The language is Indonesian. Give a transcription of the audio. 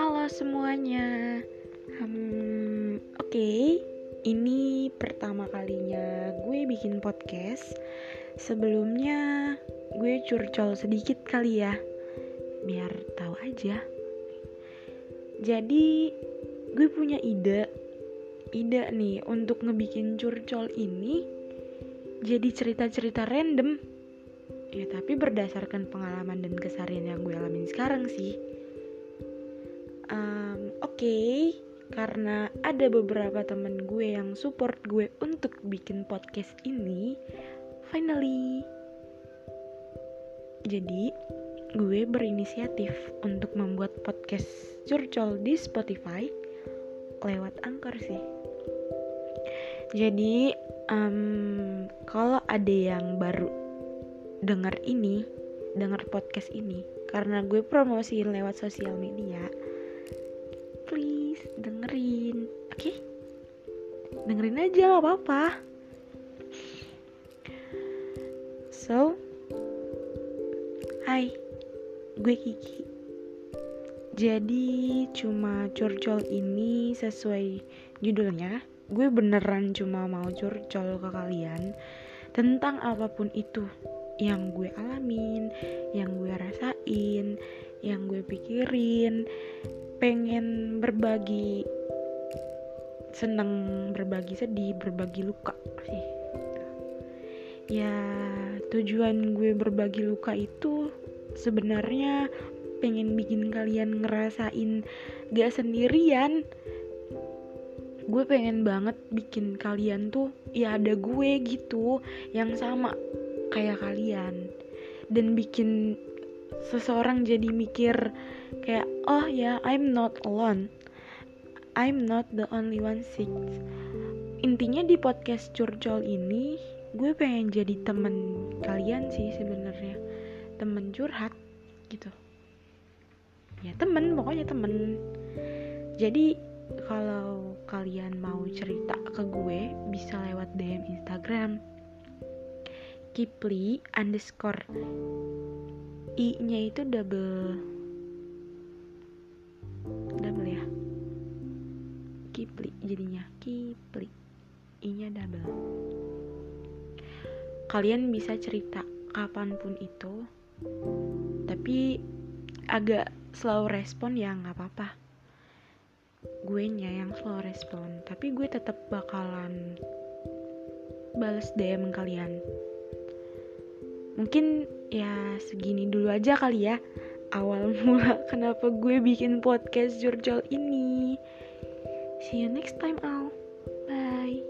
Halo semuanya. Hmm, oke. Okay. Ini pertama kalinya gue bikin podcast. Sebelumnya gue curcol sedikit kali ya. Biar tahu aja. Jadi gue punya ide ide nih untuk ngebikin curcol ini jadi cerita-cerita random ya tapi berdasarkan pengalaman dan keseharian yang gue alamin sekarang sih um, oke okay, karena ada beberapa temen gue yang support gue untuk bikin podcast ini finally jadi gue berinisiatif untuk membuat podcast curcol di Spotify lewat Anchor sih. Jadi um, kalau ada yang baru denger ini, denger podcast ini, karena gue promosiin lewat sosial media, please dengerin, oke? Okay? Dengerin aja gak apa-apa. So, hai gue Kiki jadi cuma curcol ini sesuai judulnya gue beneran cuma mau curcol ke kalian tentang apa pun itu yang gue alamin yang gue rasain yang gue pikirin pengen berbagi seneng berbagi sedih berbagi luka sih. Ya tujuan gue berbagi luka itu sebenarnya pengen bikin kalian ngerasain gak sendirian. Gue pengen banget bikin kalian tuh ya ada gue gitu yang sama kayak kalian. Dan bikin seseorang jadi mikir kayak oh ya I'm not alone. I'm not the only one sick intinya di podcast curcol ini gue pengen jadi temen kalian sih sebenarnya. Temen curhat gitu. Ya temen pokoknya temen. Jadi kalau kalian mau cerita ke gue bisa lewat DM Instagram Kipli underscore I nya itu double double ya? Kipli jadinya Kipli. I nya double. Kalian bisa cerita kapan pun itu tapi agak slow respon ya nggak apa-apa. Gue nya yang slow respon tapi gue tetap bakalan balas DM kalian mungkin ya segini dulu aja kali ya. Awal mula kenapa gue bikin podcast jurjol ini. See you next time Al. Bye